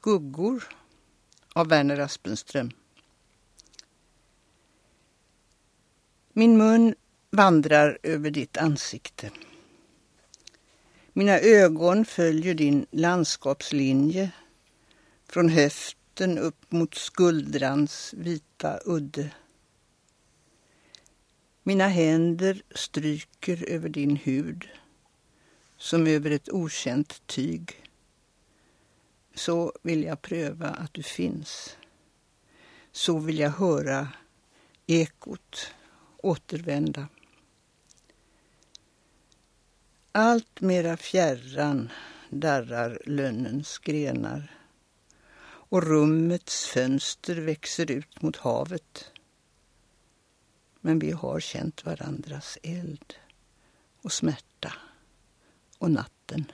Skuggor av Werner Aspenström. Min mun vandrar över ditt ansikte. Mina ögon följer din landskapslinje från höften upp mot skuldrans vita udde. Mina händer stryker över din hud som över ett okänt tyg. Så vill jag pröva att du finns. Så vill jag höra ekot återvända. Allt mera fjärran darrar lönnens grenar och rummets fönster växer ut mot havet. Men vi har känt varandras eld och smärta och natten.